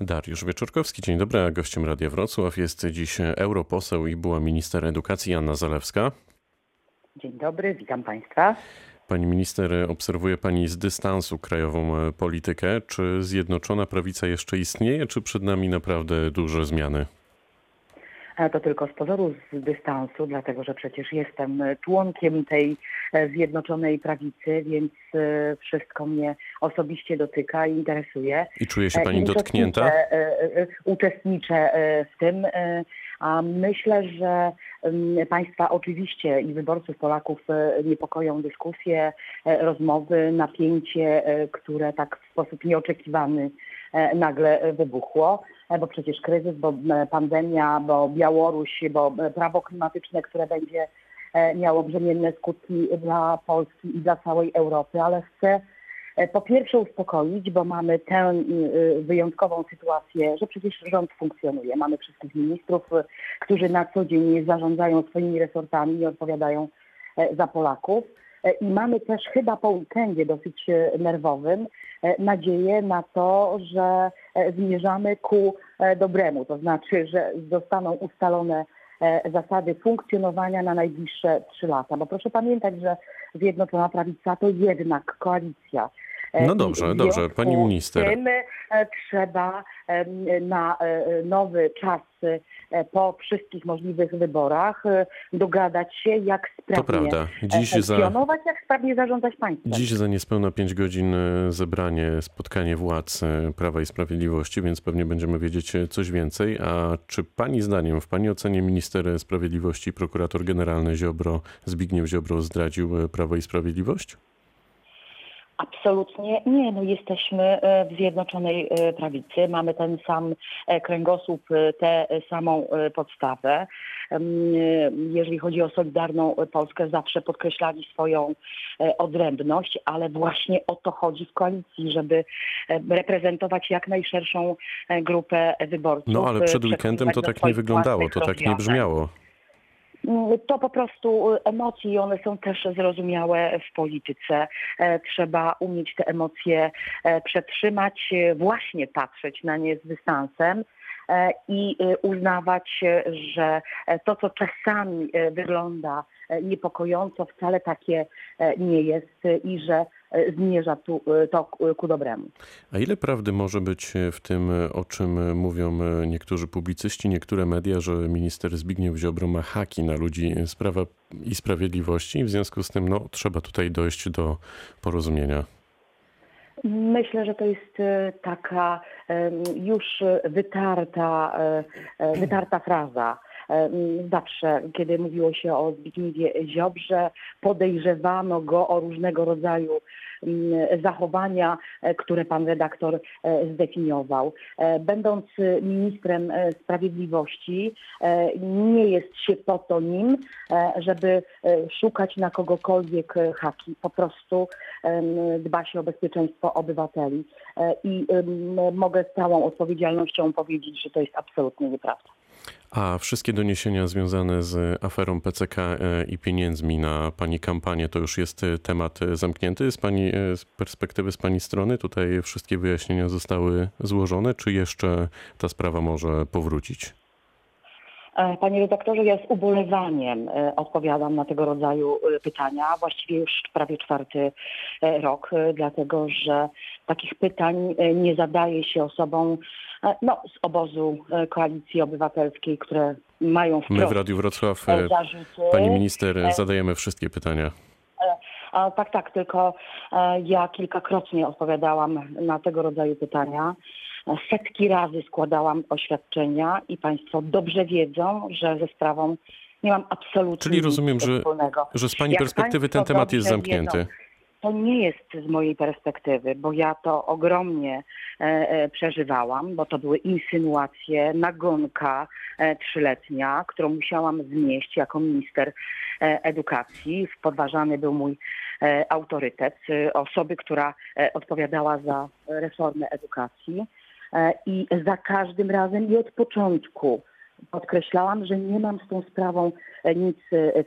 Dariusz Wieczorkowski, dzień dobry. A gościem Radia Wrocław jest dziś europoseł i była minister edukacji Anna Zalewska. Dzień dobry, witam Państwa. Pani minister, obserwuje Pani z dystansu krajową politykę. Czy Zjednoczona Prawica jeszcze istnieje, czy przed nami naprawdę duże zmiany? To tylko z pozoru z dystansu, dlatego że przecież jestem członkiem tej e, Zjednoczonej Prawicy, więc e, wszystko mnie osobiście dotyka i interesuje. I czuje się Pani dotknięta? Uczestniczę, uczestniczę w tym. A myślę, że państwa oczywiście i wyborców Polaków niepokoją dyskusje, rozmowy, napięcie, które tak w sposób nieoczekiwany nagle wybuchło. E, bo przecież kryzys, bo e, pandemia, bo Białoruś, bo e, prawo klimatyczne, które będzie miało brzemienne skutki dla Polski i dla całej Europy, ale chcę po pierwsze uspokoić, bo mamy tę wyjątkową sytuację, że przecież rząd funkcjonuje. Mamy wszystkich ministrów, którzy na co dzień zarządzają swoimi resortami i odpowiadają za Polaków. I mamy też chyba po weekendzie dosyć nerwowym nadzieję na to, że E, zmierzamy ku e, dobremu, to znaczy, że zostaną ustalone e, zasady funkcjonowania na najbliższe trzy lata. Bo proszę pamiętać, że Zjednoczona Prawica to jednak koalicja. No dobrze, dobrze, pani minister. Tym trzeba na nowy czas po wszystkich możliwych wyborach dogadać się, jak sprawnie Dziś funkcjonować, za... jak sprawnie zarządzać państwem. Dziś za niespełna 5 godzin zebranie, spotkanie władz Prawa i Sprawiedliwości, więc pewnie będziemy wiedzieć coś więcej. A czy pani zdaniem, w pani ocenie minister sprawiedliwości prokurator generalny Ziobro, Zbigniew Ziobro zdradził Prawo i Sprawiedliwość? Absolutnie nie. No jesteśmy e, w Zjednoczonej e, Prawicy, mamy ten sam e, kręgosłup, tę samą podstawę. Jeżeli chodzi o Solidarną Polskę, zawsze podkreślali swoją odrębność, ale właśnie o to chodzi w koalicji, żeby reprezentować jak najszerszą grupę wyborców. No ale przed weekendem to tak nie wyglądało, to tak nie brzmiało. Mm, to po prostu emocje i one są też zrozumiałe w polityce. E, trzeba umieć te emocje e, przetrzymać, e, właśnie patrzeć na nie z dystansem i uznawać, że to, co czasami wygląda niepokojąco, wcale takie nie jest i że zmierza tu, to ku dobremu. A ile prawdy może być w tym, o czym mówią niektórzy publicyści, niektóre media, że minister Zbigniew Ziobro ma haki na ludzi z Prawa i Sprawiedliwości i w związku z tym no, trzeba tutaj dojść do porozumienia? Myślę, że to jest e, taka już wytarta, e, e, wytarta fraza. Zawsze, kiedy mówiło się o Zbigniewie Ziobrze, podejrzewano go o różnego rodzaju zachowania, e, które pan redaktor e, zdefiniował. E, będąc ministrem sprawiedliwości, nie jest się po to nim, żeby szukać na kogokolwiek haki. Po prostu dba się o bezpieczeństwo obywateli. I mogę z całą odpowiedzialnością powiedzieć, że to jest absolutnie nieprawda. A wszystkie doniesienia związane z aferą PCK e, i pieniędzmi na pani kampanię to już jest e, temat e, zamknięty z pani z perspektywy, z pani strony? Tutaj wszystkie wyjaśnienia zostały złożone, czy jeszcze ta sprawa może powrócić? Panie redaktorze, ja z ubolewaniem odpowiadam na tego rodzaju pytania, właściwie już prawie czwarty rok, dlatego że takich pytań nie zadaje się osobom E, no, z obozu e, Koalicji Obywatelskiej, które mają wprost My w Radiu Wrocław, e, zarzuty. pani minister, zadajemy wszystkie pytania. Tak, tak, tylko ja kilkakrotnie odpowiadałam na tego rodzaju pytania. Setki razy składałam oświadczenia i Państwo dobrze wiedzą, że ze sprawą nie mam absolutnie Czyli rozumiem, że, że z Pani Jak perspektywy ten temat jest zamknięty. Wiedzą, to nie jest z mojej perspektywy, bo ja to ogromnie e, e, przeżywałam, bo to były insynuacje, nagonka e, trzyletnia, którą musiałam znieść jako minister e, edukacji. Podważany był mój e, autorytet e, osoby, która odpowiadała za reformę edukacji. I za każdym razem i od początku podkreślałam, że nie mam z tą sprawą nic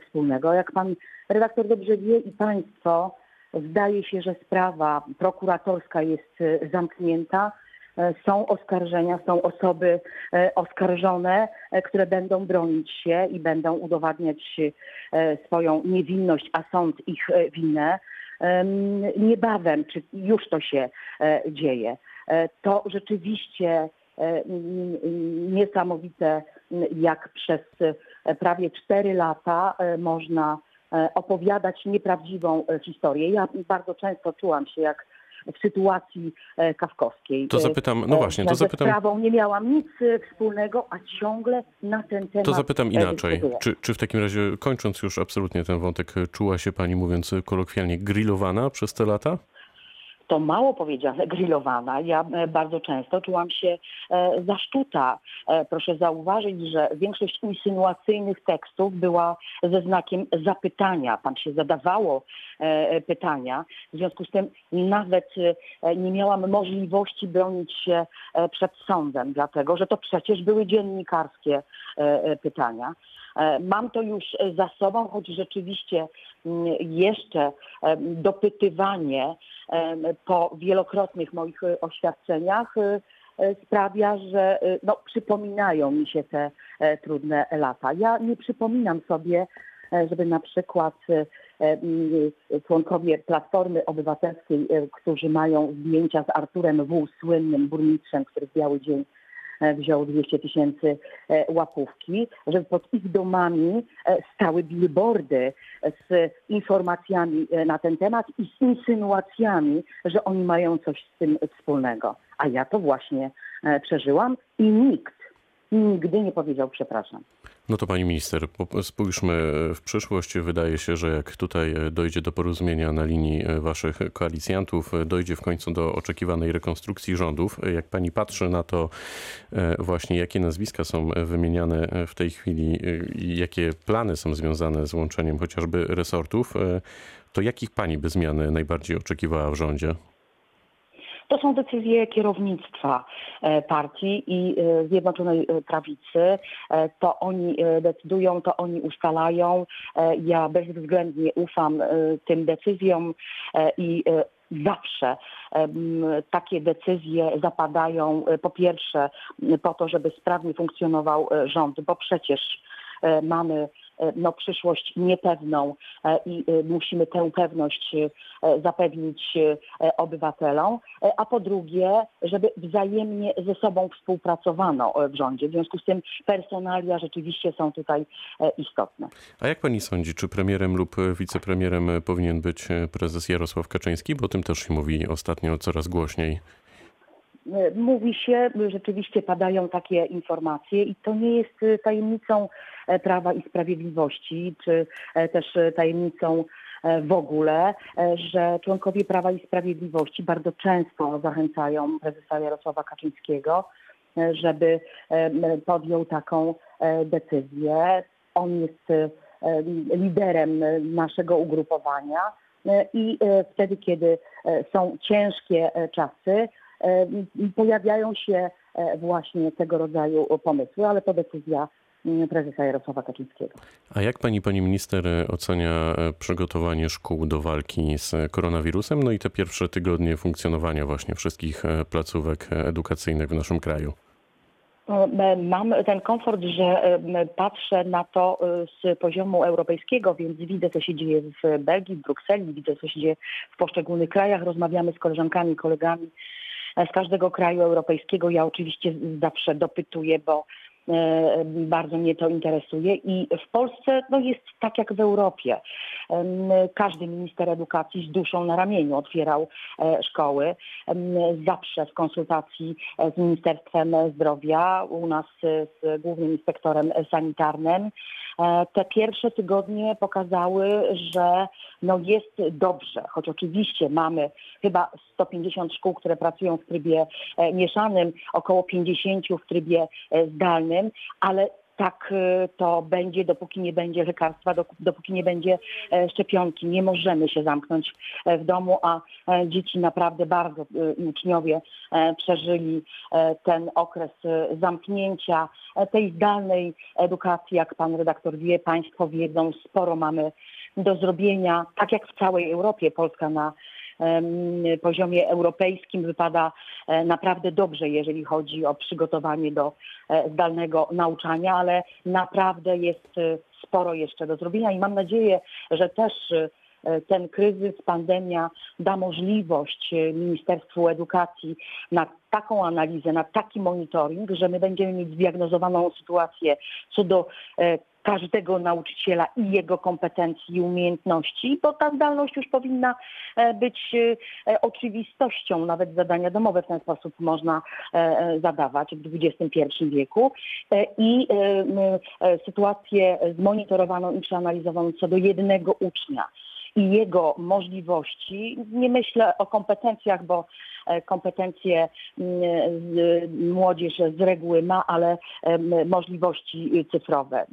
wspólnego. Jak pan redaktor dobrze wie i państwo, Zdaje się, że sprawa prokuratorska jest e, zamknięta. e, są oskarżenia, są osoby e, oskarżone, e, które będą bronić się i będą udowadniać swoją niewinność, a sąd ich winę. Niebawem, czy już to się dzieje. To rzeczywiście niesamowite, jak przez prawie cztery lata można opowiadać nieprawdziwą historię. Ja bardzo często czułam się jak w sytuacji e, kawkowskiej. To zapytam, no e, właśnie, to zapytam. Z sprawą nie miałam nic e, wspólnego, a ciągle na ten temat. To zapytam inaczej. Czy, czy w takim razie, kończąc już absolutnie ten wątek, czuła się pani, mówiąc kolokwialnie, grillowana przez te lata? To mało powiedziane, grillowana. Ja e, bardzo często czułam się e, zaszczuta. E, proszę zauważyć, że większość insynuacyjnych tekstów była ze znakiem zapytania. Tam się zadawało pytania. W związku z tym nawet nie miałam możliwości bronić się przed sądem, dlatego że to przecież były dziennikarskie pytania. Mam to już za sobą, choć rzeczywiście mm, jeszcze dopytywanie po wielokrotnych moich e, oświadczeniach e, e, sprawia, że no, przypominają mi się te trudne lata. Ja nie przypominam sobie, żeby na przykład członkowie Platformy Obywatelskiej, którzy mają zdjęcia z Arturem W., słynnym burmistrzem, który w Biały Dzień wziął 200 tysięcy e, łapówki, żeby pod ich domami e, stały billboardy z informacjami na ten temat i z insynuacjami, że oni mają coś z tym wspólnego. A ja to właśnie przeżyłam i nikt nigdy nie powiedział przepraszam. No to pani minister, spójrzmy w przyszłość. Wydaje się, że jak tutaj dojdzie do porozumienia na linii waszych koalicjantów, dojdzie w końcu do oczekiwanej rekonstrukcji rządów. Jak pani patrzy na to e, właśnie, jakie nazwiska są wymieniane w tej chwili i jakie plany są związane z łączeniem chociażby resortów, e, to jakich pani by zmian najbardziej oczekiwała w rządzie? To są decyzje kierownictwa e, partii i e, Zjednoczonej e, Prawicy. To oni decydują, to oni ustalają. Ja bezwzględnie ufam tym decyzjom i zawsze takie decyzje zapadają po pierwsze po to, żeby sprawnie funkcjonował rząd, bo przecież mamy no, przyszłość niepewną e, i e, musimy tę pewność zapewnić obywatelom, a po drugie, żeby wzajemnie ze sobą współpracowano w rządzie. W związku z tym personalia rzeczywiście są tutaj istotne. A jak pani sądzi, czy premierem lub wicepremierem powinien być prezes Jarosław Kaczyński? Bo o tym też się mówi ostatnio coraz głośniej. Mówi się, rzeczywiście padają takie informacje i to nie jest tajemnicą E, Prawa i Sprawiedliwości, czy e, też tajemnicą e, w ogóle, że członkowie Prawa i Sprawiedliwości bardzo często zachęcają prezesa Jarosława Kaczyńskiego, żeby podjął taką decyzję. On jest liderem naszego ugrupowania i wtedy, kiedy są ciężkie czasy, pojawiają się właśnie tego rodzaju pomysły, ale to decyzja prezesa Jarosława Kaczyńskiego. A jak pani, pani minister ocenia e, przygotowanie szkół do walki z koronawirusem, no i te pierwsze tygodnie funkcjonowania właśnie wszystkich e, placówek edukacyjnych w naszym kraju? Mam ten komfort, że patrzę na to e, z poziomu europejskiego, więc widzę, co się dzieje w Belgii, w Brukseli, widzę, co się dzieje w poszczególnych krajach. Rozmawiamy z koleżankami, kolegami z każdego kraju europejskiego. Ja oczywiście zawsze dopytuję, bo bardzo mnie to interesuje i w Polsce no jest tak jak w Europie. Każdy minister edukacji z duszą na ramieniu otwierał e, szkoły. Zawsze w konsultacji e, z Ministerstwem Zdrowia, u nas z głównym inspektorem sanitarnym. Te pierwsze tygodnie pokazały, że no jest dobrze, choć oczywiście mamy chyba 150 szkół, które pracują w trybie mieszanym, około 50 w trybie zdalnym ale tak y, to będzie, dopóki nie będzie lekarstwa, dopóki nie będzie e, szczepionki. Nie możemy się zamknąć e, w domu, a e, dzieci naprawdę bardzo i uczniowie przeżyli ten okres zamknięcia, tej zdalnej edukacji, jak pan redaktor wie, państwo wiedzą, sporo mamy do zrobienia, tak jak w całej Europie. Polska na poziomie europejskim wypada naprawdę dobrze, jeżeli chodzi o przygotowanie do zdalnego nauczania, ale naprawdę jest sporo jeszcze do zrobienia i mam nadzieję, że też ten kryzys, pandemia da możliwość Ministerstwu Edukacji na taką analizę, na taki monitoring, że my będziemy mieć zdiagnozowaną sytuację co do każdego nauczyciela i jego kompetencji i umiejętności, bo ta zdalność już powinna e, być e, oczywistością, nawet zadania domowe w ten sposób można e, zadawać w XXI wieku. I sytuację zmonitorowaną i przeanalizowaną co do jednego ucznia i jego możliwości. Nie myślę o kompetencjach, bo e, kompetencje młodzież z reguły ma, ale możliwości cyfrowe.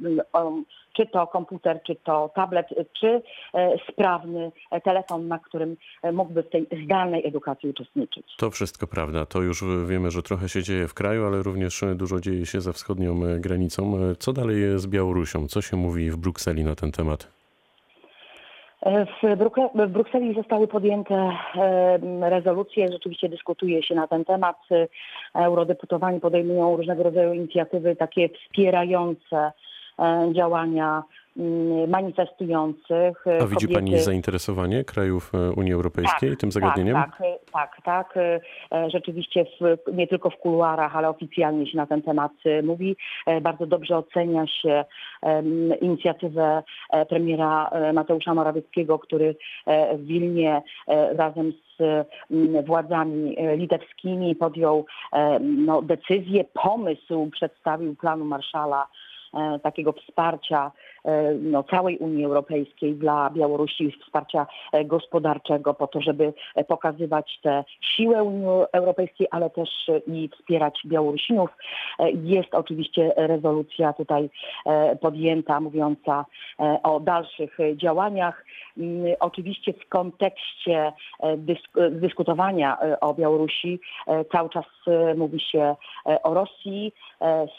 Czy to komputer, czy to tablet, czy e, sprawny telefon, na którym mógłby w tej zdalnej edukacji uczestniczyć. To wszystko prawda. To już wiemy, że trochę się dzieje w kraju, ale również dużo dzieje się za wschodnią granicą. Co dalej z Białorusią? Co się mówi w Brukseli na ten temat? W, w Brukseli zostały podjęte rezolucje, rzeczywiście dyskutuje się na ten temat. Eurodeputowani podejmują różnego rodzaju inicjatywy takie wspierające działania manifestujących. A widzi kobiety... Pani zainteresowanie krajów e, Unii Europejskiej tak, tym zagadnieniem? Tak, tak, tak. tak. E, rzeczywiście w, nie tylko w kuluarach, ale oficjalnie się na ten temat e, mówi. Bardzo dobrze ocenia się inicjatywę premiera Mateusza Morawieckiego, który w Wilnie razem z władzami litewskimi podjął no, decyzję, pomysł, przedstawił planu Marszala E, takiego wsparcia e, no, całej Unii Europejskiej dla Białorusi, wsparcia e, gospodarczego po to, żeby pokazywać tę siłę Unii Europejskiej, ale też i wspierać Białorusinów. Jest oczywiście rezolucja tutaj podjęta mówiąca o dalszych działaniach. Mm, oczywiście w kontekście dysk dyskutowania o Białorusi cały czas mówi się o Rosji,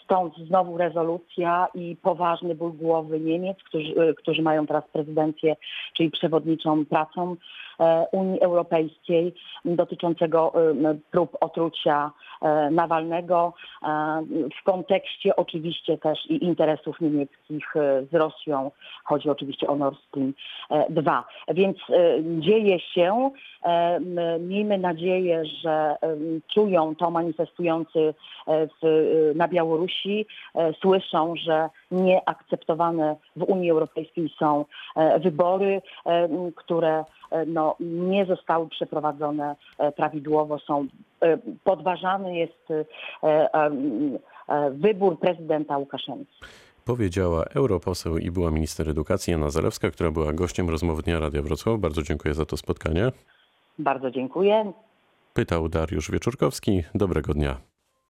stąd znowu rezolucja i poważny ból głowy Niemiec, którzy, którzy mają teraz prezydencję, czyli przewodniczą pracą Unii Europejskiej dotyczącego e, prób otrucia e, Nawalnego w kontekście oczywiście też i interesów niemieckich z Rosją. Chodzi oczywiście o Nord Stream 2. Więc dzieje się. Miejmy nadzieję, że czują to manifestujący w, na Białorusi, słyszą, że nieakceptowane w Unii Europejskiej są e, wybory, e, które e, no, nie zostały przeprowadzone prawidłowo, są podważany jest wybór prezydenta Łukaszenki. Powiedziała europoseł i była minister edukacji Jana Zalewska, która była gościem rozmowy Dnia Radia Wrocław. Bardzo dziękuję za to spotkanie. Bardzo dziękuję. Pytał Dariusz Wieczorkowski. Dobrego dnia.